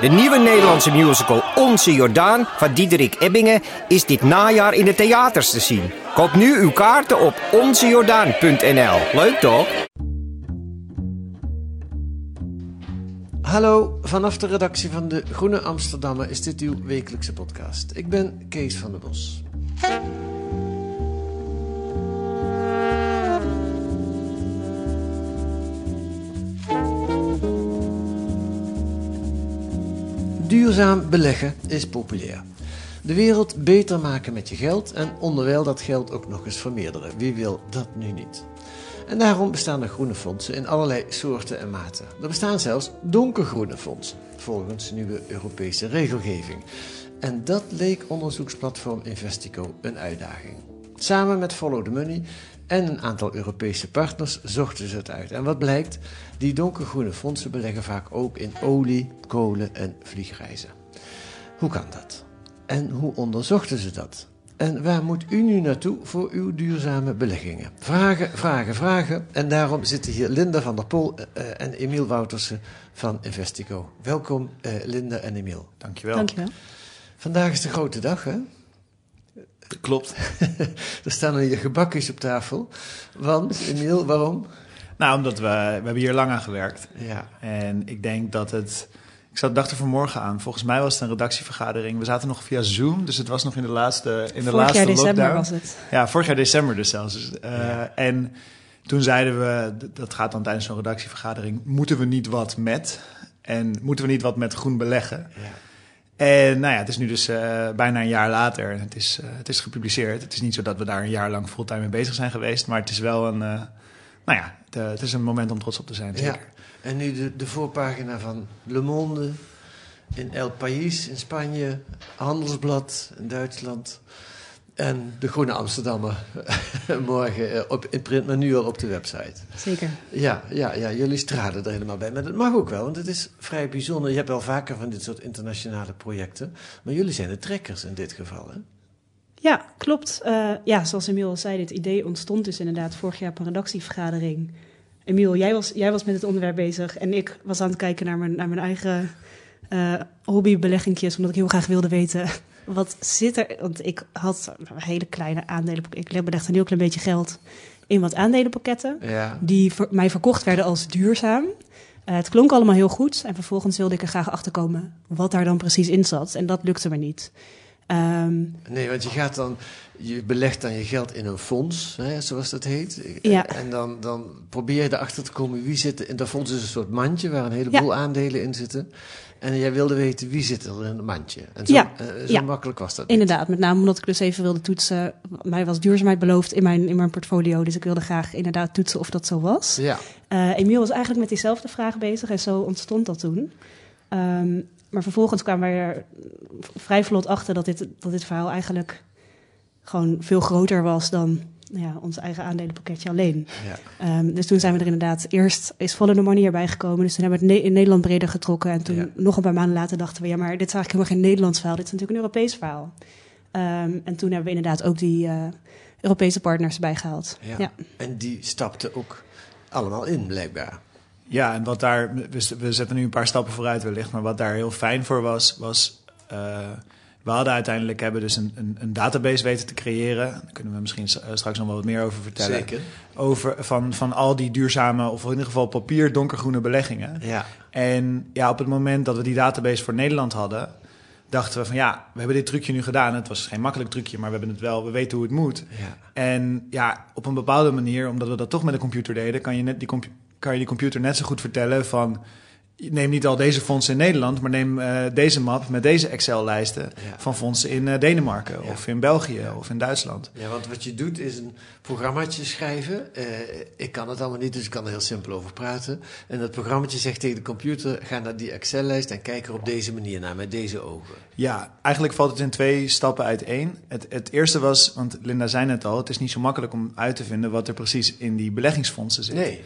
De nieuwe Nederlandse musical Onze Jordaan van Diederik Ebbingen is dit najaar in de theaters te zien. Koop nu uw kaarten op onzejordaan.nl. Leuk toch? Hallo, vanaf de redactie van de Groene Amsterdammer is dit uw wekelijkse podcast. Ik ben Kees van der Bos. Duurzaam beleggen is populair. De wereld beter maken met je geld en onderwijl dat geld ook nog eens vermeerderen. Wie wil dat nu niet? En daarom bestaan er groene fondsen in allerlei soorten en maten. Er bestaan zelfs donkergroene fondsen, volgens nieuwe Europese regelgeving. En dat leek onderzoeksplatform Investico een uitdaging. Samen met Follow the Money en een aantal Europese partners zochten ze het uit. En wat blijkt? Die donkergroene fondsen beleggen vaak ook in olie, kolen en vliegreizen. Hoe kan dat? En hoe onderzochten ze dat? En waar moet u nu naartoe voor uw duurzame beleggingen? Vragen, vragen, vragen. En daarom zitten hier Linda van der Pol eh, en Emiel Woutersen van Investico. Welkom eh, Linda en Emiel. Dankjewel. Dankjewel. Vandaag is de grote dag, hè? Klopt. er staan hier gebakjes op tafel. Want, Emiel, waarom? Nou, omdat we, we hebben hier lang aan gewerkt. Ja, En ik denk dat het... Ik zat, dacht er vanmorgen aan. Volgens mij was het een redactievergadering. We zaten nog via Zoom, dus het was nog in de laatste, in de Vorig laatste jaar december lockdown. was het. Ja, vorig jaar december dus zelfs. Dus, eh, En toen zeiden we, dat gaat dan tijdens zo'n redactievergadering... moeten we niet wat met? En moeten we niet wat met groen beleggen? ja. En nou ja, het is nu dus eh, bijna een jaar later en het is, eh, het is gepubliceerd. Het is niet zo dat we daar een jaar lang fulltime mee bezig zijn geweest, maar het is wel een, eh, nou ja, het, is een moment om trots op te zijn. ja. Zeker. En nu de, de voorpagina van Le Monde, in El País in Spanje, Handelsblad in Duitsland... En de Groene Amsterdammer morgen eh, op, in print, maar nu al op de website. Zeker. Ja, ja, ja, jullie stralen er helemaal bij. Maar dat mag ook wel, want het is vrij bijzonder. Je hebt wel vaker van dit soort internationale projecten. Maar jullie zijn de trekkers in dit geval, hè? Ja, klopt. Eh, ja, zoals Emiel al zei, dit idee ontstond dus inderdaad vorig jaar op een redactievergadering. Emiel, jij was, jij was met het onderwerp bezig en ik was aan het kijken naar mijn, naar mijn eigen eh hobbybeleggingjes, omdat ik heel graag wilde weten wat zit er. Want ik had een hele kleine aandelen. Ik belegde een heel klein beetje geld in wat aandelenpakketten. Ja. die voor mij verkocht werden als duurzaam. Eh, het klonk allemaal heel goed en vervolgens wilde ik er graag achter komen wat daar dan precies in zat. En dat lukte me niet. Ehm, Nee, want je gaat dan, je belegt dan je geld in een fonds, hè, zoals dat heet. Ja. En dan, dan probeer je erachter te komen wie zit er. In dat fonds is een soort mandje waar een heleboel aandelen in zitten. En jij wilde weten wie zit er in het mandje. En zo, Ja. eh, zo Ja. makkelijk was dat. niet. inderdaad, met name omdat ik dus even wilde toetsen. Mij was duurzaamheid beloofd in mijn, in mijn portfolio, dus ik wilde graag inderdaad toetsen of dat zo was. Ja, Eh Emiel was eigenlijk met diezelfde vraag bezig en zo ontstond dat toen. Ehm, maar vervolgens kwamen wij er vrij vlot achter dat dit, dat dit verhaal eigenlijk gewoon veel groter was dan ja, ons eigen aandelenpakketje alleen. ja. Ehm, dus toen zijn we er inderdaad eerst is Follow the Money erbij gekomen. Dus toen hebben we het ne- in Nederland breder getrokken. En toen Ja. nog een paar maanden later dachten we, ja, maar dit is eigenlijk helemaal geen Nederlands verhaal. Dit is natuurlijk een Europees verhaal. Ehm, en toen hebben we inderdaad ook die eh, Europese partners erbij gehaald. Ja. Ja. En die stapten ook allemaal in, blijkbaar. Ja, en wat daar, we, we zetten nu een paar stappen vooruit wellicht, maar wat daar heel fijn voor was, was uh, we hadden uiteindelijk hebben dus een, een, een, database weten te creëren. Daar kunnen we misschien straks nog wel wat meer over vertellen. Zeker. Over, van, van al die duurzame, of in ieder geval papier donkergroene beleggingen. Ja. En ja, op het moment dat we die database voor Nederland hadden, dachten we van ja, we hebben dit trucje nu gedaan. Het was geen makkelijk trucje, maar we hebben het wel, we weten hoe het moet. Ja. En ja, op een bepaalde manier, omdat we dat toch met een computer deden, kan je, net die, kan je die computer net zo goed vertellen van neem niet al deze fondsen in Nederland, maar neem eh, deze map met deze Excel-lijsten Ja. van fondsen in eh, Denemarken Ja. of in België of in Duitsland. Ja, want wat je doet is een programmaatje schrijven. Eh, ik kan het allemaal niet, dus ik kan er heel simpel over praten. En dat programmaatje zegt tegen de computer: ga naar die Excel-lijst en kijk er op deze manier naar, met deze ogen. Ja, eigenlijk valt het in twee stappen uiteen. Het, het eerste was, want Linda zei net al, het is niet zo makkelijk om uit te vinden wat er precies in die beleggingsfondsen zit. Nee,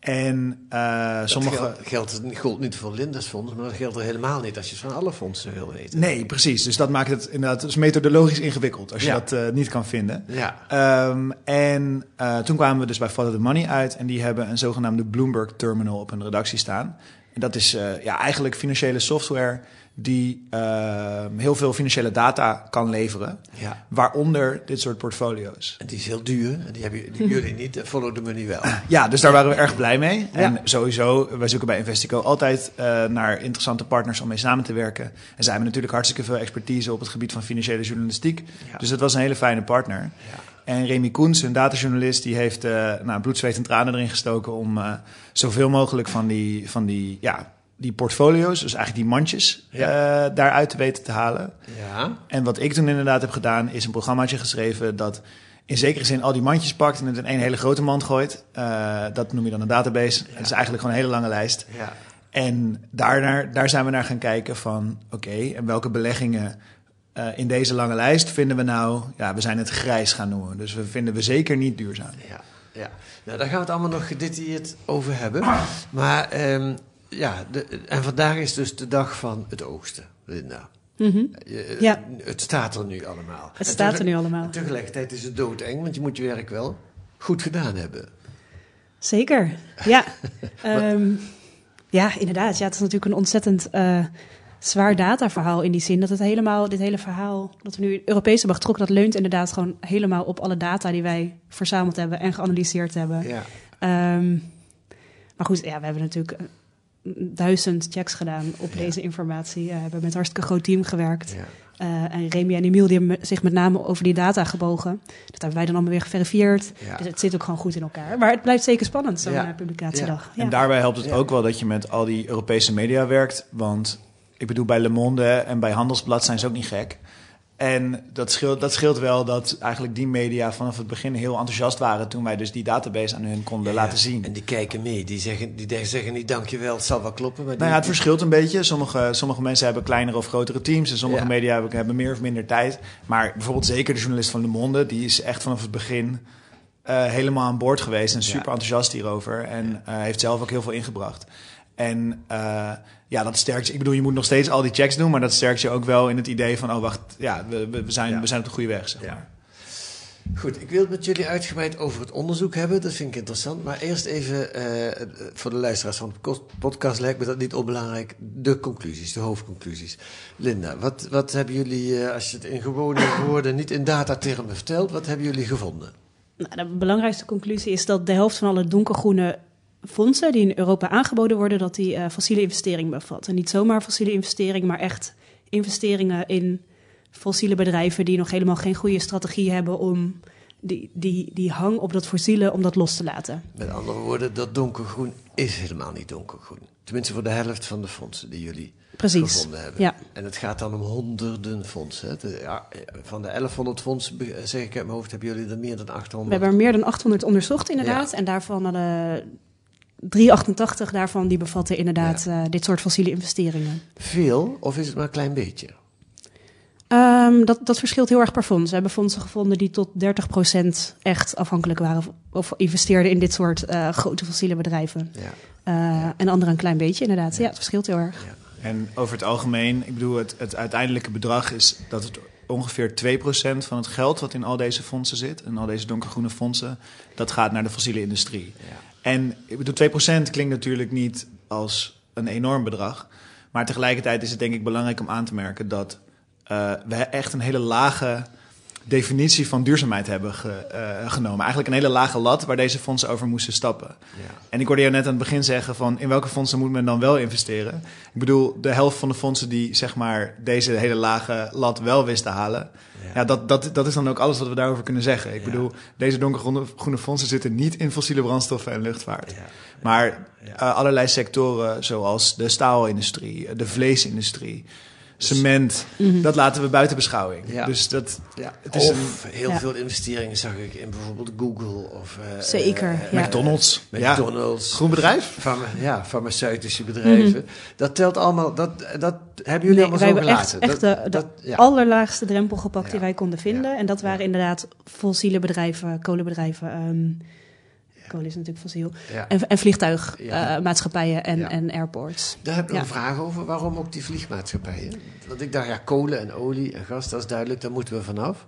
En dat sommige. geldt, geldt, niet voor Linda's fonds, maar dat geldt er helemaal niet als je van alle fondsen wil weten. Nee, precies. Dus dat maakt het inderdaad dus methodologisch ingewikkeld als je Ja. dat eh, niet kan vinden. Ja, Ehm, en eh, toen kwamen we dus bij Follow the Money uit. En die hebben een zogenaamde Bloomberg Terminal op hun redactie staan. En dat is ja, eigenlijk financiële software die ehm, heel veel financiële data kan leveren. ja. Waaronder dit soort portfolio's. En die is heel duur. Die hebben die jullie niet. en Follow the money wel. Ja, dus daar waren we erg blij mee. En Ja. sowieso, wij zoeken bij Investico altijd eh, naar interessante partners om mee samen te werken. En zij hebben natuurlijk hartstikke veel expertise op het gebied van financiële journalistiek. Ja. Dus dat was een hele fijne partner. Ja. En Remy Koens, een datajournalist, die heeft eh nou, bloed, zweet en tranen erin gestoken om eh, zoveel mogelijk van die, van die, ja, die portfolio's, dus eigenlijk die mandjes, Ja. eh, daaruit te weten te halen. Ja, En wat ik toen inderdaad heb gedaan, is een programmaatje geschreven dat in zekere zin al die mandjes pakt en het in één hele grote mand gooit. Eh, dat noem je dan een database. Het is eigenlijk gewoon een hele lange lijst. ja. En daarnaar, daar zijn we naar gaan kijken van, oké, en welke beleggingen eh, in deze lange lijst vinden we nou, ja, we zijn het grijs gaan noemen. Dus we vinden we zeker niet duurzaam. Ja, ja. Nou, daar gaan we het allemaal nog gedetailleerd over hebben. Maar ehm, ja, de, en vandaag is dus de dag van het oogsten, Linda. Mhm. Je- Ja. Het staat er nu allemaal. Het staat er nu allemaal. Tegelijkertijd is het doodeng, want je moet je werk wel goed gedaan hebben. Zeker, ja. Ehm, ja, inderdaad. Ja, het is natuurlijk een ontzettend eh, zwaar dataverhaal in die zin. Dat het helemaal, dit hele verhaal dat we nu in Europees hebben getrokken... dat leunt inderdaad gewoon helemaal op alle data die wij verzameld hebben... en geanalyseerd hebben. Ja, Ehm, maar goed, ja, we hebben natuurlijk eh, duizend checks gedaan op Ja. deze informatie. Eh, we hebben met een hartstikke groot team gewerkt. ja. Eh, en Remy en Emiel die hebben zich met name over die data gebogen. Dat hebben wij dan allemaal weer geverifieerd. Ja. Dus het zit ook gewoon goed in elkaar. Maar het blijft zeker spannend, zo'n Ja. eh, publicatiedag. Ja. En daarbij helpt het Ja. ook wel dat je met al die Europese media werkt. Want ik bedoel, bij Le Monde en bij Handelsblad zijn ze ook niet gek. En dat scheelt, dat scheelt wel dat eigenlijk die media vanaf het begin heel enthousiast waren... toen wij dus die database aan hun konden Ja, laten zien. En die kijken mee. Die zeggen, die zeggen niet dankjewel, het zal wel kloppen. Maar die, Nou ja, het verschilt een beetje. Sommige, sommige mensen hebben kleinere of grotere teams. En sommige Ja. media hebben, hebben meer of minder tijd. Maar bijvoorbeeld zeker de journalist van Le Monde... die is echt vanaf het begin eh, helemaal aan boord geweest... en super enthousiast hierover. En eh, heeft zelf ook heel veel ingebracht. En eh, ja, dat sterkt je. Ik bedoel, je moet nog steeds al die checks doen... maar dat sterkt je ook wel in het idee van... oh, wacht, ja, we, we, we zijn, Ja. we zijn op de goede weg, zeg Ja. maar. Goed, ik wil het met jullie uitgebreid over het onderzoek hebben. Dat vind ik interessant. Maar eerst even eh, voor de luisteraars van de podcast lijkt me dat niet onbelangrijk. De conclusies, de hoofdconclusies. Linda, wat, wat hebben jullie, eh, als je het in gewone woorden, niet in datatermen vertelt, wat hebben jullie gevonden? Nou, de belangrijkste conclusie is dat de helft van alle donkergroene fondsen die in Europa aangeboden worden, dat die eh, fossiele investeringen bevatten. Niet zomaar fossiele investeringen, maar echt investeringen in fossiele bedrijven die nog helemaal geen goede strategie hebben om die, die, die hang op dat fossiele om dat los te laten. Met andere woorden, dat donkergroen is helemaal niet donkergroen. Tenminste voor de helft van de fondsen die jullie Precies. gevonden hebben. Ja. En het gaat dan om honderden fondsen. hè. De- ja, van de 1100 fondsen, zeg ik uit mijn hoofd, hebben jullie er meer dan 800. We hebben er meer dan 800 onderzocht, inderdaad. En daarvan hadden 388 daarvan die bevatten inderdaad eh, dit soort fossiele investeringen. Veel, of is het maar een klein beetje? Ehm, dat, dat verschilt heel erg per fonds. We hebben fondsen gevonden die tot 30% echt afhankelijk waren of, investeerden in dit soort eh, grote fossiele bedrijven. Ja. Eh, En anderen een klein beetje, inderdaad. Ja, het verschilt heel erg. En over het algemeen, ik bedoel, het, het uiteindelijke bedrag is dat het ongeveer 2% van het geld wat in al deze fondsen zit, in al deze donkergroene fondsen, dat gaat naar de fossiele industrie. En ik bedoel, 2% klinkt natuurlijk niet als een enorm bedrag. Maar tegelijkertijd is het denk ik belangrijk om aan te merken dat eh, we echt een hele lage definitie van duurzaamheid hebben ge- eh, genomen. Eigenlijk een hele lage lat waar deze fondsen over moesten stappen. Ja. En ik hoorde jou net aan het begin zeggen van in welke fondsen moet men dan wel investeren? Ik bedoel, de helft van de fondsen die zeg maar deze hele lage lat wel wist te halen. Ja, dat, dat, dat is dan ook alles wat we daarover kunnen zeggen. Ik Ja. bedoel, deze donkergroene groene fondsen zitten niet in fossiele brandstoffen en luchtvaart. Maar eh, allerlei sectoren zoals de staalindustrie, de vleesindustrie, cement, dat laten we buiten beschouwing. Ja. Dus dat, Ja. het is een Of heel Ja. veel investeringen zag ik in bijvoorbeeld Google of eh, Zeker, ja. McDonald's. Ja. McDonald's. Groen bedrijf? Farma- ja, farmaceutische bedrijven. Dat telt allemaal, dat, dat hebben jullie Mhm. Nee, allemaal wij zo hebben echt, gelaten. echt Dat- de, de dat- ja. allerlaagste drempel gepakt die wij konden vinden. Ja. En dat waren Ja. inderdaad fossiele bedrijven, kolenbedrijven. ehm kolen is natuurlijk fossiel. Ja. En, en vliegtuigmaatschappijen Ja. maatschappijen en, Ja. en airports. Daar heb ik Ja. een vraag over. Waarom ook die vliegmaatschappijen? Want ik dacht, ja, kolen en olie en gas, dat is duidelijk, daar moeten we vanaf.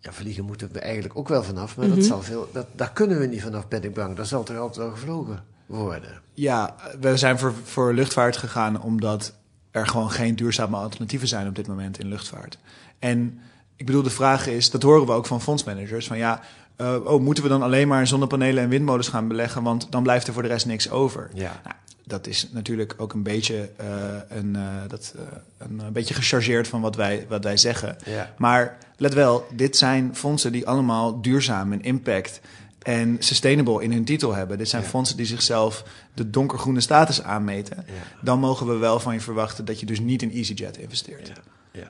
Ja, vliegen moeten we eigenlijk ook wel vanaf, maar Mhm. dat zal veel, dat, daar kunnen we niet vanaf, ben ik bang. Daar zal toch altijd wel gevlogen worden. Ja, we zijn voor, voor luchtvaart gegaan omdat er gewoon geen duurzame alternatieven zijn op dit moment in luchtvaart. En ik bedoel, de vraag is, dat horen we ook van fondsmanagers, van ja, eh, oh, moeten we dan alleen maar zonnepanelen en windmolens gaan beleggen, want dan blijft er voor de rest niks over. Ja. Nou, dat is natuurlijk ook een beetje, eh, een, eh, dat, een, beetje gechargeerd van wat wij, wat wij zeggen. Ja. Maar let wel, dit zijn fondsen die allemaal duurzaam en impact en sustainable in hun titel hebben. Dit zijn Ja. fondsen die zichzelf de donkergroene status aanmeten. Dan mogen we wel van je verwachten dat je dus niet in EasyJet investeert. Ja.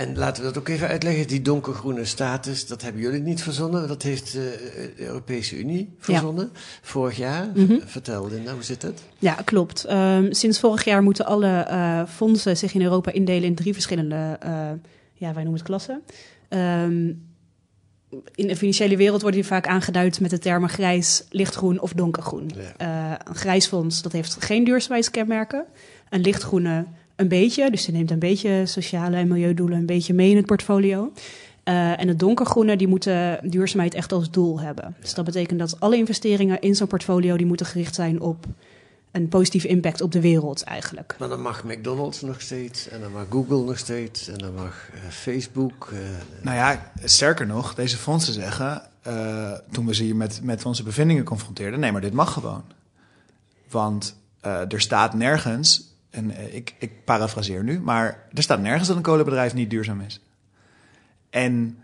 En laten we dat ook even uitleggen. Die donkergroene status, dat hebben jullie niet verzonnen. Dat heeft eh, de Europese Unie verzonnen. Vorig jaar. Mhm. Vertel Linda, hoe zit het? Ja, klopt. Ehm, sinds vorig jaar moeten alle eh, fondsen zich in Europa indelen in drie verschillende, eh, ja, wij noemen het klassen. Ehm, in de financiële wereld worden die vaak aangeduid met de termen grijs, lichtgroen of donkergroen. Ja. Een grijs fonds dat heeft geen duurzaamheidskenmerken. Een lichtgroene een beetje, dus die neemt een beetje sociale en milieudoelen een beetje mee in het portfolio. Eh, en het donkergroene, die moeten duurzaamheid echt als doel hebben. Dus dat betekent dat alle investeringen in zo'n portfolio, die moeten gericht zijn op een positieve impact op de wereld eigenlijk. Maar dan mag McDonald's nog steeds. En dan mag Google nog steeds. En dan mag eh, Facebook. eh, Nou ja, sterker nog, deze fondsen zeggen, eh, toen we ze hier met, met onze bevindingen confronteerden, nee, maar dit mag gewoon. Want eh, er staat nergens, en eh, ik, ik parafraseer nu, maar er staat nergens dat een kolenbedrijf niet duurzaam is. En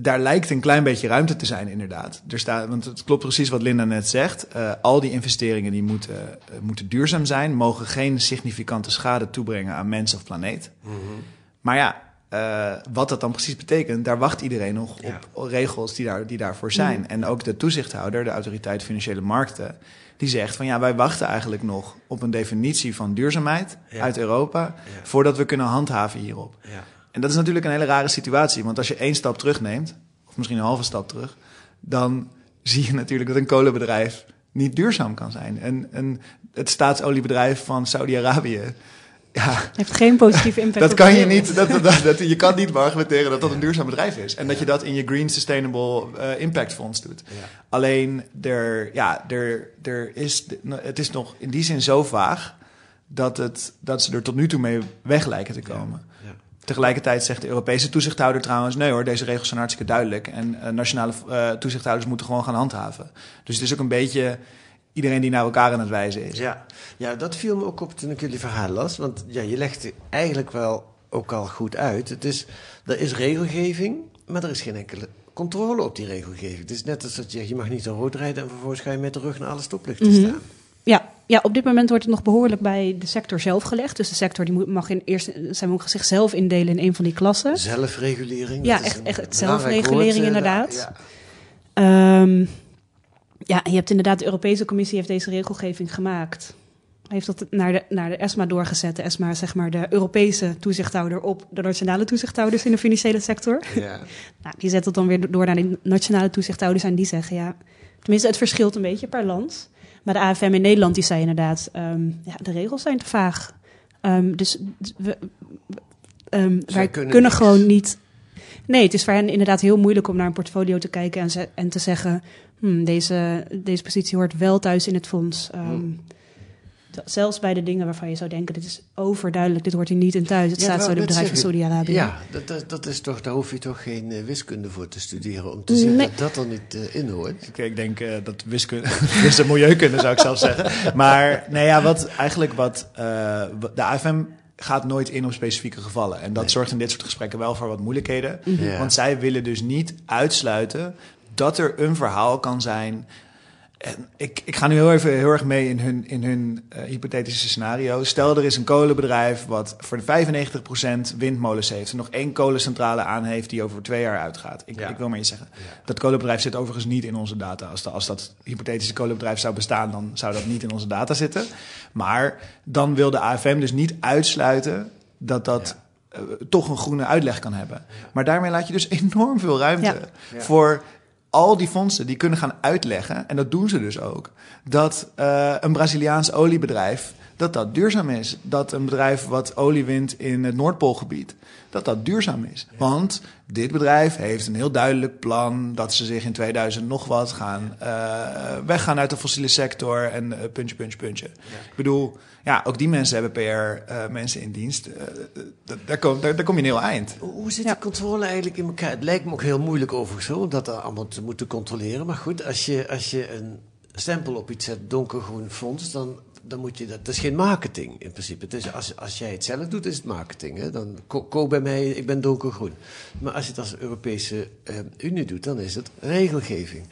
daar lijkt een klein beetje ruimte te zijn, inderdaad. Er staat, want het klopt precies wat Linda net zegt. Eh, al die investeringen die moeten, eh, moeten duurzaam zijn, mogen geen significante schade toebrengen aan mens of planeet. Maar ja, eh, wat dat dan precies betekent, daar wacht iedereen nog Ja. op regels die, daar, die daarvoor zijn. En ook de toezichthouder, de autoriteit financiële markten, die zegt van ja, wij wachten eigenlijk nog op een definitie van duurzaamheid Ja. uit Europa, Ja. voordat we kunnen handhaven hierop. ja. En dat is natuurlijk een hele rare situatie, want als je één stap terugneemt, of misschien een halve stap terug, dan zie je natuurlijk dat een kolenbedrijf niet duurzaam kan zijn. En, en het staatsoliebedrijf van Saudi-Arabië, ja, Heeft geen positieve impact dat kan je niet. Dat, dat, dat, je kan niet argumenteren dat dat een duurzaam bedrijf is. En dat je dat in je Green Sustainable eh, Impact Fonds doet. Ja. Alleen, er, ja, er, er is, het is nog in die zin zo vaag dat, het, dat ze er tot nu toe mee weg lijken te komen. Ja. Tegelijkertijd zegt de Europese toezichthouder trouwens: nee hoor, deze regels zijn hartstikke duidelijk. En eh, nationale eh, toezichthouders moeten gewoon gaan handhaven. Dus het is ook een beetje iedereen die naar elkaar aan het wijzen is. Ja. ja, dat viel me ook op toen ik jullie verhaal las. Want ja, je legt het eigenlijk wel ook al goed uit. Het is, er is regelgeving, maar er is geen enkele controle op die regelgeving. Het is net als dat je zegt, je mag niet te rood rijden... en vervolgens ga je met de rug naar alle stoplichten Mhm. staan. Ja, ja, op dit moment wordt het nog behoorlijk bij de sector zelf gelegd. Dus de sector die mag in eerste, zij mogen zichzelf indelen in een van die klassen. Zelfregulering. Ja, echt- echt zelfregulering woord, eh, inderdaad. Ja. Ehm, ja, je hebt inderdaad, de Europese Commissie heeft deze regelgeving gemaakt. Heeft dat naar de, naar de ESMA doorgezet. De ESMA is zeg maar de Europese toezichthouder op de nationale toezichthouders in de financiële sector. Ja. Nou, die zet het dan weer door naar de nationale toezichthouders en die zeggen ja. Tenminste, het verschilt een beetje per land. Maar de AFM in Nederland die zei inderdaad, ehm, ja, de regels zijn te vaag. Ehm, dus we, we- ehm, wij kunnen gewoon niet. Nee, het is voor hen inderdaad heel moeilijk om naar een portfolio te kijken en, ze- en te zeggen: hmm, deze, deze positie hoort wel thuis in het fonds. Ehm, Dat- Zelfs bij de dingen waarvan je zou denken, dit is overduidelijk, dit hoort hier niet in thuis. Het Ja, staat zo in het bedrijf zeggen. Saudi-Arabië. Ja, dat, dat, dat is toch, daar hoef je toch geen eh, wiskunde voor te studeren om te zien Nee. dat dat er niet eh, in hoort. Ik, ik denk eh, dat wiskunde, wiskunde en milieukunde zou ik zelf zeggen. Maar nee, ja, wat, eigenlijk wat eh, wat- de AFM gaat nooit in op specifieke gevallen. En dat Nee. zorgt in dit soort gesprekken wel voor wat moeilijkheden. Ja. Want zij willen dus niet uitsluiten dat er een verhaal kan zijn. En ik, ik ga nu heel even heel erg mee in hun, in hun eh, hypothetische scenario. Stel, er is een kolenbedrijf wat voor de 95% windmolens heeft... en nog één kolencentrale aan heeft die over twee jaar uitgaat. Ik, Ja. ik wil maar iets zeggen. Dat kolenbedrijf zit overigens niet in onze data. Als, de- als dat hypothetische kolenbedrijf zou bestaan... dan zou dat niet in onze data zitten. Maar dan wil de AFM dus niet uitsluiten dat dat... eh, toch een groene uitleg kan hebben. Maar daarmee laat je dus enorm veel ruimte voor al die fondsen die kunnen gaan uitleggen, en dat doen ze dus ook, dat eh, een Braziliaans oliebedrijf dat dat duurzaam is. Dat een bedrijf wat olie wint in het Noordpoolgebied, dat dat duurzaam is. Want dit bedrijf heeft een heel duidelijk plan dat ze zich in 2000 nog wat gaan eh, weggaan uit de fossiele sector en eh, puntje, puntje, puntje. Ik bedoel, ja, ook die mensen hebben PR-mensen in dienst. Eh, eh, daar, kom, daar, daar kom je een heel eind. Hoe zit Ja. die controle eigenlijk in elkaar? Het lijkt me ook heel moeilijk overigens om dat allemaal te moeten controleren. Maar goed, als je, als je een stempel op iets zet, donkergroen fonds, dan, dan moet je dat... Dat is geen marketing in principe. Het is, als, als jij het zelf doet, is het marketing. Hè? Dan ko- koop bij mij, ik ben donkergroen. Maar als je het als Europese eh, Unie doet, dan is het regelgeving.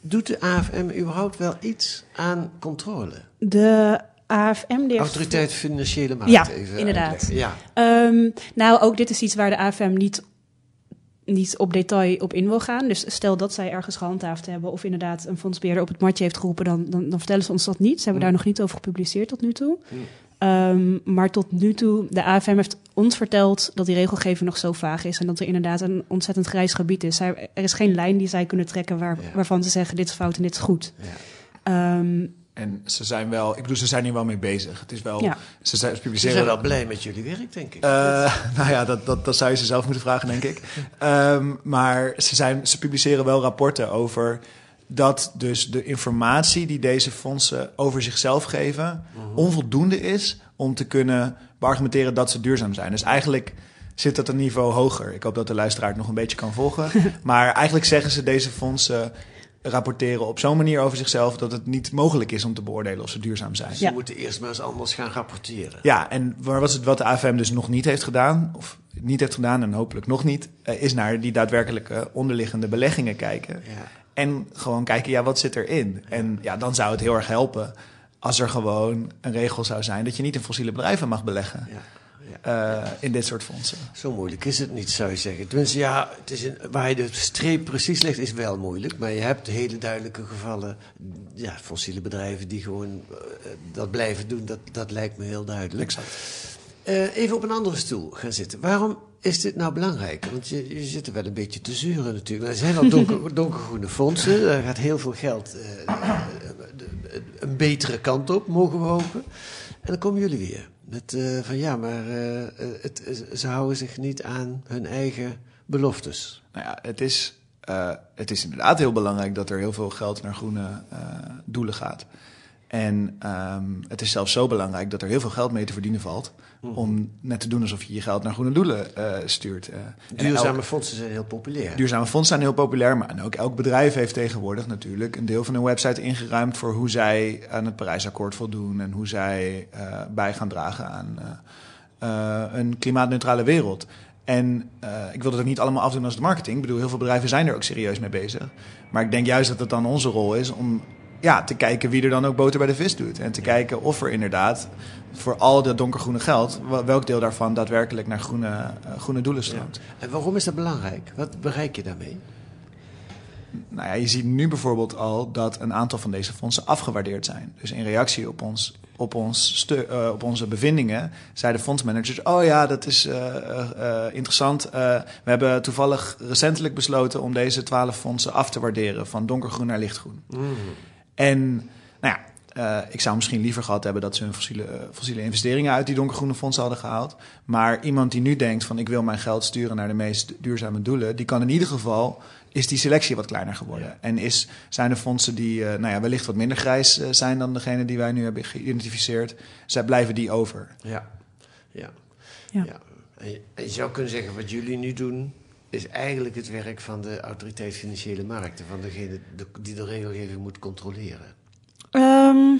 Doet de AFM überhaupt wel iets aan controle? De AFM... Die Autoriteit Financiële Markt. Ja, even inderdaad. uitleggen. Ja. Ehm, nou, ook dit is iets waar de AFM niet, niet op detail op in wil gaan. Dus stel dat zij ergens gehandhaafd hebben... of inderdaad een fondsbeheerder op het matje heeft geroepen... dan, dan, dan vertellen ze ons dat niet. Ze hebben daar nog niet over gepubliceerd tot nu toe. Mm. Ehm, maar tot nu toe, de AFM heeft ons verteld... dat die regelgeving nog zo vaag is... en dat er inderdaad een ontzettend grijs gebied is. Zij, er is geen lijn die zij kunnen trekken... Waar, Ja. waarvan ze zeggen dit is fout en dit is goed. Ja. Ehm, En ze zijn wel, ik bedoel, ze zijn hier wel mee bezig. Het is wel, Ja. ze, zijn, ze Ze publiceren zijn wel blij met jullie werk, denk ik. Eh, nou ja, dat, dat, dat zou je ze zelf moeten vragen, denk ik. Ehm, maar ze, zijn, ze publiceren wel rapporten over dat dus de informatie die deze fondsen over zichzelf geven onvoldoende is om te kunnen beargumenteren dat ze duurzaam zijn. Dus eigenlijk zit dat een niveau hoger. Ik hoop dat de luisteraar het nog een beetje kan volgen. maar eigenlijk zeggen ze deze fondsen rapporteren op zo'n manier over zichzelf dat het niet mogelijk is om te beoordelen of ze duurzaam zijn. Ze Ja. moeten eerst maar eens anders gaan rapporteren. Ja, en waar was het wat de AFM dus nog niet heeft gedaan, of niet heeft gedaan en hopelijk nog niet, eh, is naar die daadwerkelijke onderliggende beleggingen kijken. Ja. En gewoon kijken, ja, wat zit erin? En ja, dan zou het heel erg helpen als er gewoon een regel zou zijn dat je niet in fossiele bedrijven mag beleggen Ja. Eh, in dit soort fondsen. Zo moeilijk is het niet, zou je zeggen. Tenminste, ja, het is een, waar je de streep precies legt, is wel moeilijk. Maar je hebt hele duidelijke gevallen, ja, fossiele bedrijven die gewoon eh, dat blijven doen. Dat, dat lijkt me heel duidelijk. Exact. Eh, even op een andere stoel gaan zitten. Waarom is dit nou belangrijk? Want je, je zit er wel een beetje te zuren natuurlijk. Er zijn al donker, donkergroene fondsen. Er gaat heel veel geld een betere kant op, mogen we hopen. En dan komen jullie weer. Met eh, van ja, maar eh, het, ze houden zich niet aan hun eigen beloftes. Nou ja, het is, eh, het is inderdaad heel belangrijk dat er heel veel geld naar groene eh, doelen gaat. En ehm, het is zelfs zo belangrijk dat er heel veel geld mee te verdienen valt. Om net te doen alsof je je geld naar groene doelen eh, stuurt. En Duurzame elk- fondsen zijn heel populair. duurzame fondsen zijn heel populair, maar en ook elk bedrijf heeft tegenwoordig natuurlijk een deel van hun website ingeruimd voor hoe zij aan het Parijsakkoord voldoen en hoe zij eh, bij gaan dragen aan een klimaatneutrale wereld. En ik wil dat ook niet allemaal afdoen als de marketing. Ik bedoel, heel veel bedrijven zijn er ook serieus mee bezig. Maar ik denk juist dat het dan onze rol is om ja, te kijken wie er dan ook boter bij de vis doet. En te kijken of er inderdaad voor al dat donkergroene geld, wel- welk deel daarvan daadwerkelijk naar groene, eh, groene doelen stroomt. En waarom is dat belangrijk? Wat bereik je daarmee? Nou ja, je ziet nu bijvoorbeeld al dat een aantal van deze fondsen afgewaardeerd zijn. Dus in reactie op, ons, op, ons eh, op onze bevindingen zeiden fondsmanagers... oh ja, dat is eh, interessant. We hebben toevallig recentelijk besloten om deze twaalf fondsen af te waarderen... van donkergroen naar lichtgroen. En nou ja, eh, ik zou misschien liever gehad hebben dat ze hun fossiele, eh, fossiele investeringen uit die donkergroene fondsen hadden gehaald. Maar iemand die nu denkt van ik wil mijn geld sturen naar de meest duurzame doelen, die kan in ieder geval is die selectie wat kleiner geworden. En is, zijn er fondsen die uh, nou ja, wellicht wat minder grijs zijn dan degene die wij nu hebben geïdentificeerd, zij blijven die over. Ja, ja. Ja. ja. En je, en je zou kunnen zeggen, wat jullie nu doen, is eigenlijk het werk van de autoriteit financiële markten, van degene de- die de regelgeving moet controleren. Ehm,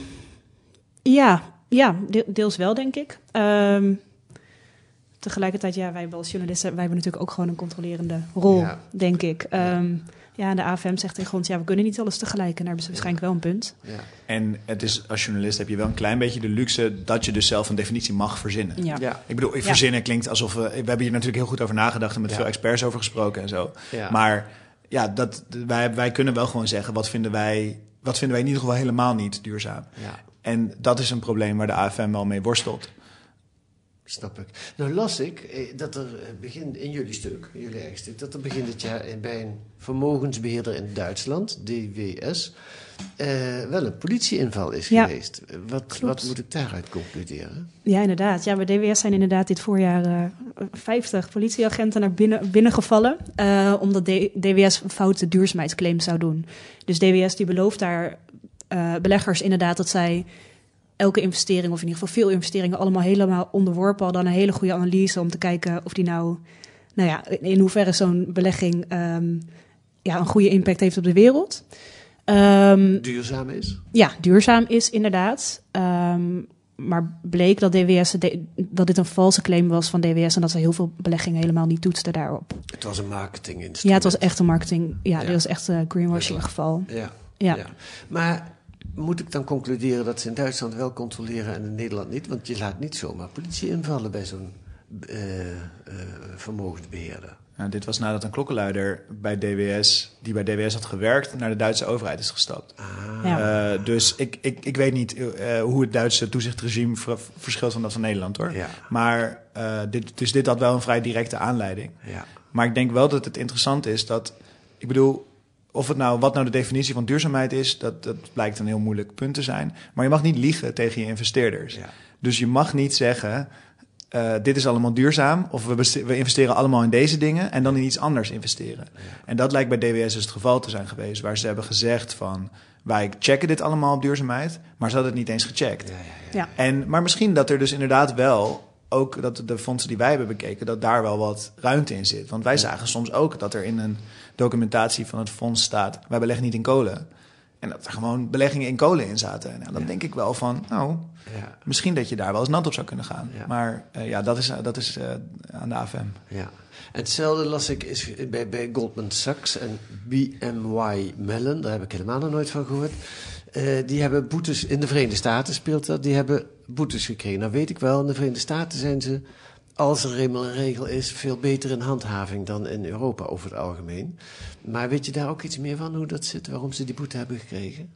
ja, ja, de- deels wel, denk ik. Ehm, tegelijkertijd, ja, wij als journalisten, wij hebben natuurlijk ook gewoon een controlerende rol, Ja. denk ik. Ehm, ja, en de AFM zegt tegen ons, ja, we kunnen niet alles tegelijk. En daar hebben ze waarschijnlijk wel een punt. Ja. En het is, als journalist heb je wel een klein beetje de luxe dat je dus zelf een definitie mag verzinnen. Ja. Ja. Ik bedoel, verzinnen klinkt alsof we... We hebben hier natuurlijk heel goed over nagedacht en met Ja. veel experts over gesproken en zo. Ja. Maar ja, dat, wij, wij kunnen wel gewoon zeggen, wat vinden wij... Wat vinden wij in ieder geval helemaal niet duurzaam? ja. En dat is een probleem waar de AFM wel mee worstelt. Snap ik. Nou las ik eh, dat er eh, begin in jullie stuk, in jullie eigen stuk, dat er begin dit jaar bij een vermogensbeheerder in Duitsland, DWS, eh, wel een politieinval is Ja, geweest. Wat, klopt. wat moet ik daaruit concluderen? Ja, inderdaad. Ja, bij DWS zijn inderdaad dit voorjaar eh 50 politieagenten naar binnen, binnengevallen. omdat D- DWS een foute duurzaamheidsclaim zou doen. Dus DWS die belooft daar beleggers inderdaad dat zij elke investering, of in ieder geval veel investeringen, allemaal helemaal onderworpen hadden aan een hele goede analyse om te kijken of die nou, nou ja, in hoeverre zo'n belegging ehm, ja, een goede impact heeft op de wereld. Ehm, Duurzaam is? ja, duurzaam is inderdaad. Ehm, maar bleek dat, DWS, dat dit een valse claim was van DWS en dat ze heel veel beleggingen helemaal niet toetsten daarop. Het was een marketinginstrument. Ja, het was echt een marketing. Ja, Ja. dit was echt een greenwashing geval. Ja. Ja. ja. Maar moet ik dan concluderen dat ze in Duitsland wel controleren en in Nederland niet? Want je laat niet zomaar politie invallen bij zo'n eh, eh, vermogensbeheerder. Nou, dit was nadat een klokkenluider bij DWS, die bij DWS had gewerkt, naar de Duitse overheid is gestapt. Ah, Ja. Eh, dus ik, ik, ik weet niet eh, hoe het Duitse toezichtregime ver- verschilt van dat van Nederland hoor. Ja. Maar eh, dit, dus dit had wel een vrij directe aanleiding. ja. Maar ik denk wel dat het interessant is dat, ik bedoel, of het nou, wat nou de definitie van duurzaamheid is, dat, dat blijkt een heel moeilijk punt te zijn. Maar je mag niet liegen tegen je investeerders. Ja. Dus je mag niet zeggen, eh, dit is allemaal duurzaam, of we, we investeren allemaal in deze dingen en dan in iets anders investeren. En dat lijkt bij DWS dus het geval te zijn geweest, waar ze hebben gezegd van, wij checken dit allemaal op duurzaamheid, maar ze hadden het niet eens gecheckt. Ja, ja, ja. Ja. En, maar misschien dat er dus inderdaad wel, ook dat de fondsen die wij hebben bekeken, dat daar wel wat ruimte in zit. Want wij zagen soms ook dat er in een documentatie van het fonds staat, wij beleggen niet in kolen. En dat er gewoon beleggingen in kolen in zaten. En dan denk ik wel van, nou, Ja, misschien dat je daar wel eens nat op zou kunnen gaan. Ja. Maar eh, ja, dat is, dat is eh, aan de AFM. ja. Hetzelfde las ik is bij, bij Goldman Sachs en BMY Mellon, daar heb ik helemaal nog nooit van gehoord. Eh, die hebben boetes, in de Verenigde Staten speelt dat, die hebben boetes gekregen. Nou weet ik wel, in de Verenigde Staten zijn ze, als er eenmaal een regel is, veel beter in handhaving dan in Europa over het algemeen. Maar weet je daar ook iets meer van, hoe dat zit, waarom ze die boete hebben gekregen?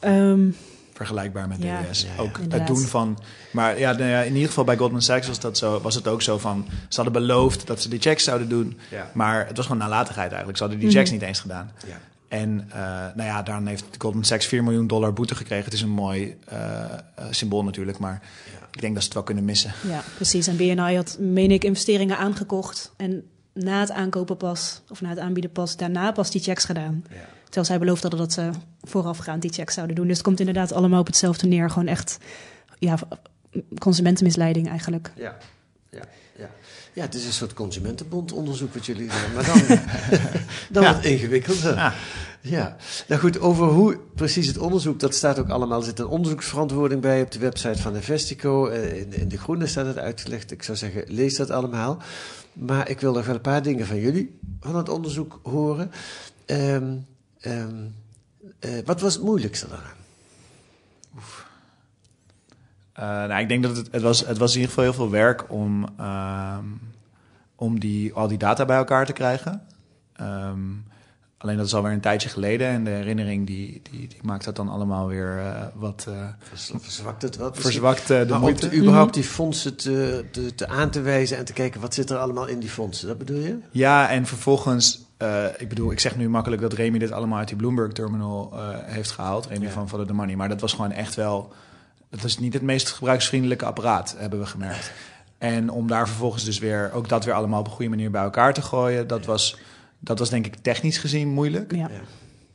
Ehm, Vergelijkbaar met Ja, ja, ja. ook het doen van. Maar ja, nou ja, in ieder geval bij Goldman Sachs was, dat zo, was het ook zo van. Ze hadden beloofd dat ze die checks zouden doen. Ja. Maar het was gewoon nalatigheid eigenlijk. Ze hadden die Mhm. checks niet eens gedaan. Ja. En eh, nou ja, daarom heeft Goldman Sachs 4 miljoen dollar boete gekregen. Het is een mooi eh, eh, symbool natuurlijk. Maar ik denk dat ze het wel kunnen missen. ja, precies. En BNI had, meen ik, investeringen aangekocht. En na het aankopen pas, of na het aanbieden pas, daarna pas die checks gedaan. Ja. Terwijl zij beloofd hadden dat ze voorafgaand die checks zouden doen. Dus het komt inderdaad allemaal op hetzelfde neer. Gewoon echt ja, consumentenmisleiding eigenlijk. Ja, ja, ja. Ja, het is een soort consumentenbondonderzoek wat jullie doen, maar dan, dan Ja. wat ingewikkelder. Ja. Ja, nou goed, over hoe precies het onderzoek, dat staat ook allemaal, er zit een onderzoeksverantwoording bij op de website van Investico. Eh, In, in de groene staat het uitgelegd. Ik zou zeggen, lees dat allemaal. Maar ik wil nog wel een paar dingen van jullie van het onderzoek horen. Eh, wat was het moeilijkste daaraan? Eh, nou, ik denk dat het, het, was, het was in ieder geval heel veel werk om, ehm, om die, al die data bij elkaar te krijgen. Ehm, alleen dat is alweer een tijdje geleden en de herinnering die, die, die maakt dat dan allemaal weer eh, wat eh, Verzwakt het wat? verzwakt eh, de Maar om moeite. te, überhaupt die fondsen te, te, te aan te wijzen en te kijken wat zit er allemaal in die fondsen, dat bedoel je? Ja, en vervolgens eh, ik bedoel, ik zeg nu makkelijk dat Remy dit allemaal uit die Bloomberg terminal eh, heeft gehaald. Remy Ja. van Follow the Money. Maar dat was gewoon echt wel... Dat is niet het meest gebruiksvriendelijke apparaat, hebben we gemerkt. En om daar vervolgens dus weer, ook dat weer allemaal op een goede manier bij elkaar te gooien, dat was, dat was denk ik technisch gezien moeilijk. Ja.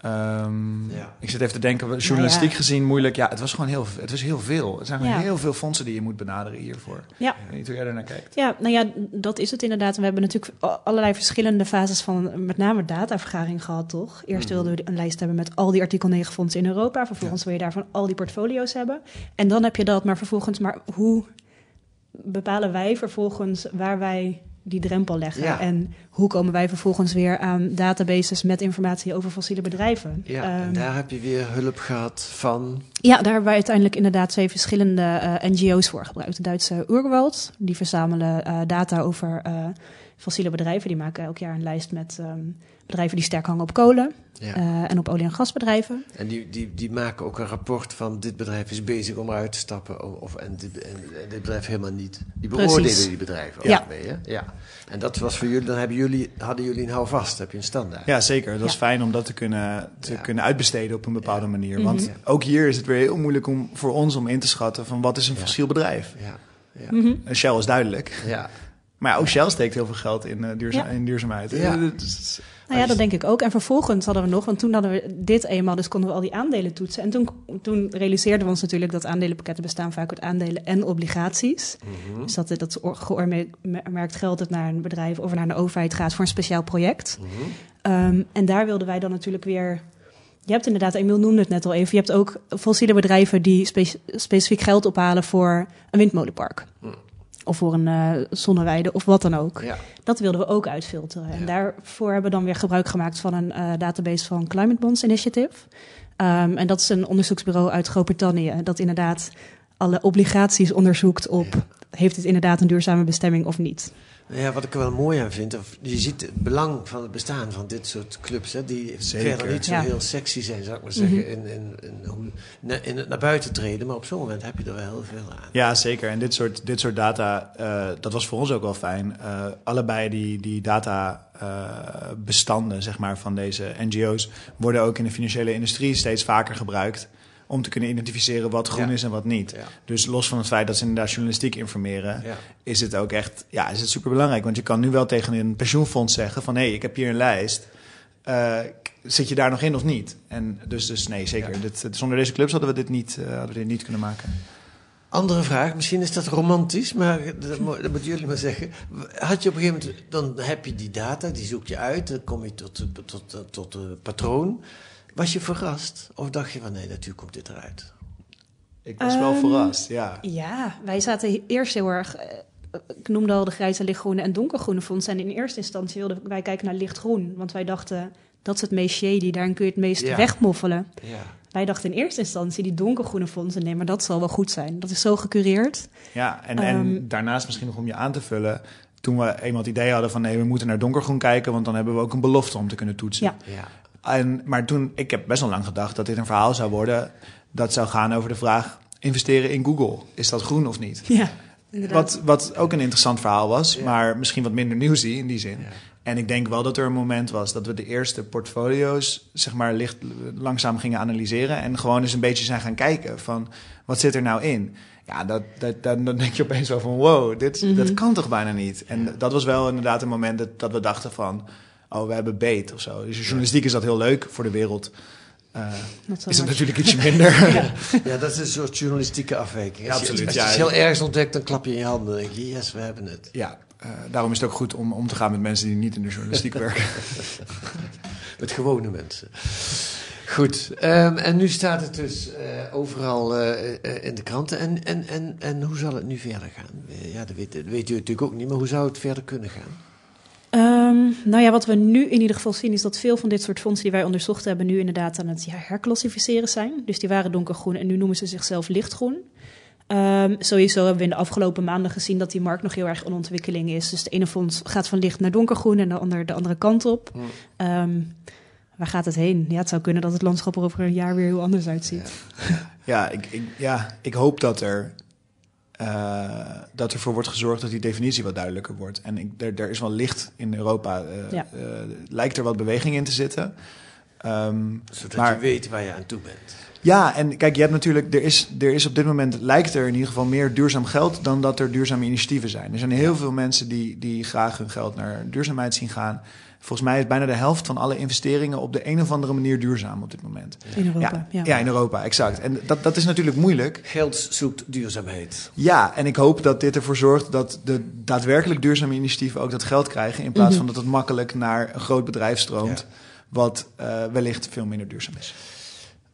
Ehm, Ja. Ik zit even te denken, journalistiek Nou ja. gezien moeilijk. Ja, het was gewoon heel, het was heel veel. Er zijn Ja. heel veel fondsen die je moet benaderen hiervoor. Ja. Ik weet niet hoe jij daarnaar kijkt. Ja, nou ja, dat is het inderdaad. We hebben natuurlijk allerlei verschillende fases van met name datavergaring gehad, toch? Eerst wilden we een lijst hebben met al die artikel 9 fondsen in Europa. Vervolgens wil je daarvan al die portfolio's hebben. En dan heb je dat, maar vervolgens, maar hoe bepalen wij vervolgens waar wij die drempel leggen? Ja. En hoe komen wij vervolgens weer aan databases met informatie over fossiele bedrijven? Ja, en Ehm, daar heb je weer hulp gehad van... ja, daar hebben wij uiteindelijk inderdaad twee verschillende eh, NGO's voor gebruikt. De Duitse Urwald, die verzamelen eh, data over eh, fossiele bedrijven. Die maken elk jaar een lijst met ehm, bedrijven die sterk hangen op kolen Ja. eh, en op olie- en gasbedrijven. En die, die, die maken ook een rapport van dit bedrijf is bezig om eruit te stappen. Of, en, dit, en, en dit bedrijf helemaal niet. Die Precies. beoordelen die bedrijven ook Ja. mee. Hè? Ja. En dat was voor jullie, dan hebben jullie, hadden jullie een houvast, heb je een standaard. Ja, zeker. Dat is Ja. fijn om dat te kunnen, te Ja. kunnen uitbesteden op een bepaalde manier. Mhm. Want ook hier is het weer heel moeilijk om, voor ons om in te schatten van wat is een Ja. fossiel bedrijf. Ja, ja, Mhm. Shell is duidelijk. ja. Maar ja, ook Shell steekt heel veel geld in, eh, duurza- Ja. in duurzaamheid. Ja. Eh, Nou ja, dat denk ik ook. En vervolgens hadden we nog, want toen hadden we dit eenmaal, dus konden we al die aandelen toetsen. En toen, toen realiseerden we ons natuurlijk dat aandelenpakketten bestaan vaak uit aandelen en obligaties. Mhm. Dus dat dat geoormerkt geld dat naar een bedrijf of naar een overheid gaat voor een speciaal project. Mhm. Ehm, en daar wilden wij dan natuurlijk weer. Je hebt inderdaad, Emiel noemde het net al even. Je hebt ook fossiele bedrijven die spe- specifiek geld ophalen voor een windmolenpark. Hm. Of voor een eh, zonneweide of wat dan ook. Ja. Dat wilden we ook uitfilteren. En daarvoor hebben we dan weer gebruik gemaakt van een eh, database van Climate Bonds Initiative. Ehm, en dat is een onderzoeksbureau uit Groot-Brittannië. Dat inderdaad alle obligaties onderzoekt op... heeft het inderdaad een duurzame bestemming of niet? Nou ja, wat ik er wel mooi aan vind, of, je ziet het belang van het bestaan van dit soort clubs, hè, die Zeker. verder niet zo Ja. heel sexy zijn, zou ik maar zeggen, Mhm. in, in, in, hoe, na- in het naar buiten treden. Maar op zo'n moment heb je er wel heel veel aan. Ja, zeker. En dit soort, dit soort data, eh, dat was voor ons ook wel fijn. Eh, allebei die, die databestanden zeg maar, van deze NGO's worden ook in de financiële industrie steeds vaker gebruikt. Om te kunnen identificeren wat groen Ja. is en wat niet. Ja. Dus los van het feit dat ze inderdaad journalistiek informeren, Ja. is het ook echt ja, is het super belangrijk. Want je kan nu wel tegen een pensioenfonds zeggen: van hé, hey, ik heb hier een lijst. Eh, zit je daar nog in of niet? En dus, dus nee, zeker. Dit, zonder deze clubs hadden we dit niet, eh, hadden we dit niet kunnen maken. Andere vraag, misschien is dat romantisch, maar dat, mo- dat moeten jullie maar zeggen. Had je op een gegeven moment, dan heb je die data, die zoek je uit, dan kom je tot, tot, tot, tot een patroon. Was je verrast? Of dacht je van nee, natuurlijk komt dit eruit? Ik was wel Ehm, verrast, ja. Ja, wij zaten eerst heel erg. eh, Ik noemde al de grijze, lichtgroene en donkergroene fondsen. En in eerste instantie wilden wij kijken naar lichtgroen. Want wij dachten, dat is het meest shady. Daarin kun je het meest Ja. wegmoffelen. Ja. Wij dachten in eerste instantie, die donkergroene fondsen... nee, maar dat zal wel goed zijn. Dat is zo gecureerd. Ja, en, Ehm, en daarnaast misschien nog om je aan te vullen... toen we eenmaal het idee hadden van... nee, we moeten naar donkergroen kijken... want dan hebben we ook een belofte om te kunnen toetsen. Ja. ja. En, maar toen, ik heb best wel lang gedacht dat dit een verhaal zou worden... dat zou gaan over de vraag... investeren in Google, is dat groen of niet? Ja, inderdaad. Wat, wat ook een interessant verhaal was, Ja. maar misschien wat minder newsy in die zin. Ja. En ik denk wel dat er een moment was dat we de eerste portfolio's, zeg maar, licht, langzaam gingen analyseren. En gewoon eens een beetje zijn gaan kijken van wat zit er nou in. Ja, dat, dat, dan, dan denk je opeens wel van wow, dit, Mhm. dat kan toch bijna niet. En dat was wel inderdaad een moment dat, dat we dachten van, oh, we hebben beet of zo. Dus journalistiek is dat heel leuk voor de wereld. Eh, so is het natuurlijk ietsje minder. Ja. ja, dat is een soort journalistieke afwijking. Als je- absoluut, Als je ja. iets heel ergens ontdekt, dan klap je in je handen en denk je, yes, we hebben het. ja, eh, daarom is het ook goed om om te gaan met mensen die niet in de journalistiek werken. Met gewone mensen. Goed, ehm, en nu staat het dus eh, overal eh, eh, in de kranten. En, en, en, en hoe zal het nu verder gaan? Ja, dat weet, dat weet u natuurlijk ook niet, maar hoe zou het verder kunnen gaan? Ehm, nou ja, wat we nu in ieder geval zien is dat veel van dit soort fondsen die wij onderzocht hebben nu inderdaad aan het ja, herklassificeren zijn. Dus die waren donkergroen en nu noemen ze zichzelf lichtgroen. Ehm, sowieso hebben we in de afgelopen maanden gezien dat die markt nog heel erg in ontwikkeling is. Dus de ene fonds gaat van licht naar donkergroen en de ander de andere kant op. Ehm, waar gaat het heen? Ja, het zou kunnen dat het landschap er over een jaar weer heel anders uitziet. Ja, ik, ik, ja, ik hoop dat er eh, dat ervoor wordt gezorgd dat die definitie wat duidelijker wordt. En ik, er, er is wel licht in Europa, eh, Ja. eh, lijkt er wat beweging in te zitten. Ehm, Zodat maar- je weet waar je aan toe bent. ja, en kijk, je hebt natuurlijk, er is, er is op dit moment, lijkt er in ieder geval meer duurzaam geld dan dat er duurzame initiatieven zijn. Er zijn heel veel mensen die, die graag hun geld naar duurzaamheid zien gaan. Volgens mij is bijna de helft van alle investeringen op de een of andere manier duurzaam op dit moment. In Europa, ja, ja. ja, in Europa, exact. En dat, dat is natuurlijk moeilijk. Geld zoekt duurzaamheid. Ja, en ik hoop dat dit ervoor zorgt dat de daadwerkelijk duurzame initiatieven ook dat geld krijgen. In plaats van dat het makkelijk naar een groot bedrijf stroomt. Ja. Wat eh, wellicht veel minder duurzaam is.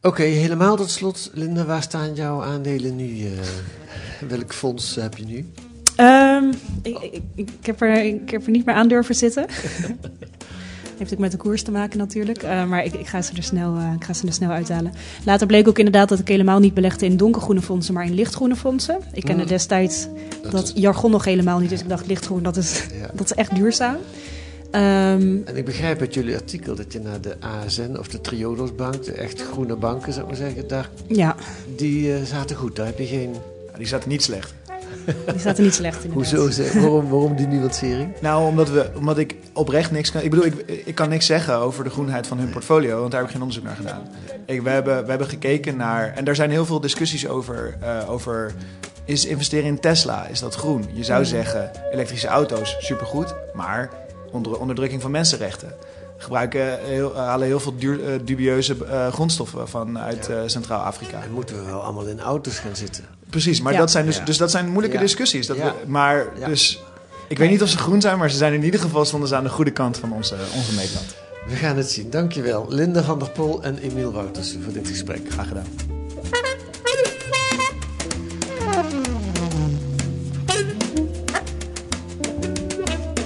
Oké, helemaal tot slot. Linda, waar staan jouw aandelen nu? eh? welk fonds heb je nu? Ehm, ik, ik, ik, heb er, ik heb er niet meer aan durven zitten. Heeft ook met de koers te maken natuurlijk. Eh, maar ik, ik, ga ze er snel, eh, ik ga ze er snel uithalen. Later bleek ook inderdaad dat ik helemaal niet belegde in donkergroene fondsen, maar in lichtgroene fondsen. Ik kende Mm. destijds Dat dat, is- jargon nog helemaal niet. Dus ik dacht lichtgroen, dat is, Ja. dat is echt duurzaam. Ehm, En ik begrijp uit jullie artikel dat je naar de ASN of de Triodos bank, de echt groene banken zou ik maar zeggen, daar, ja, die eh, zaten goed. Daar heb je geen... Ja, die zaten niet slecht. Die zaten niet slecht inderdaad. Hoezo? Waarom, waarom die nuancering? Nou, omdat, we, omdat ik oprecht niks kan... Ik bedoel, ik, ik kan niks zeggen over de groenheid van hun portfolio, want daar heb ik geen onderzoek naar gedaan. Ik, we, hebben, we hebben gekeken naar... En daar zijn heel veel discussies over, eh, over... Is investeren in Tesla, is dat groen? Je zou zeggen, elektrische auto's, supergoed, maar onder onderdrukking van mensenrechten. Gebruiken heel, halen heel veel duur, eh, dubieuze eh, grondstoffen vanuit eh, Centraal-Afrika. Moeten we wel allemaal in auto's gaan zitten. Precies, maar Ja. dat zijn dus, Ja. dus dat zijn moeilijke Ja. discussies. Dat Ja. we, maar Ja. dus, ik weet niet of ze groen zijn, maar ze zijn in ieder geval stonden ze aan de goede kant van onze, onze meetlat. We gaan het zien. Dankjewel. Linda van der Pol en Emiel Wouters voor dit gesprek. Graag gedaan.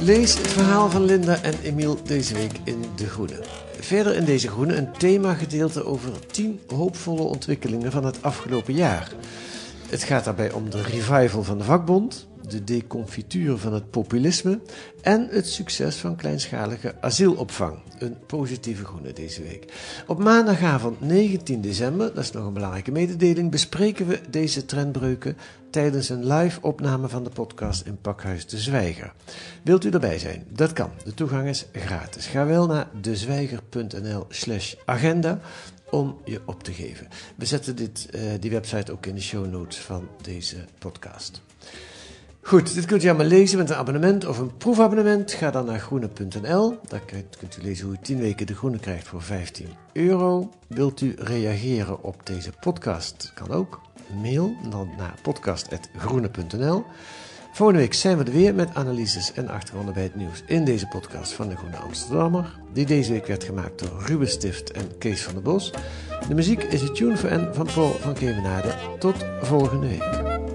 Lees het verhaal van Linda en Emiel deze week in De Groene. Verder in deze Groene een themagedeelte over 10 hoopvolle ontwikkelingen van het afgelopen jaar. Het gaat daarbij om de revival van de vakbond, de deconfituur van het populisme en het succes van kleinschalige asielopvang. Een positieve groene deze week. Op maandagavond 19 december, dat is nog een belangrijke mededeling, bespreken we deze trendbreuken tijdens een live opname van de podcast in Pakhuis de Zwijger. Wilt u erbij zijn? Dat kan. De toegang is gratis. Ga wel naar dezwijger.nl slash agenda om je op te geven. We zetten dit, eh, die website ook in de show notes van deze podcast. Goed, dit kunt u allemaal lezen met een abonnement of een proefabonnement. Ga dan naar groene.nl. Daar kunt, u lezen hoe u 10 weken de groene krijgt voor 15 euro. Wilt u reageren op deze podcast? Kan ook. Mail dan naar podcast.groene.nl. Volgende week zijn we er weer met analyses en achtergronden bij het nieuws in deze podcast van de Groene Amsterdammer. Die deze week werd gemaakt door Ruben Stift en Kees van der Bos. De muziek is de Tune for van Paul van Kemenade. Tot volgende week.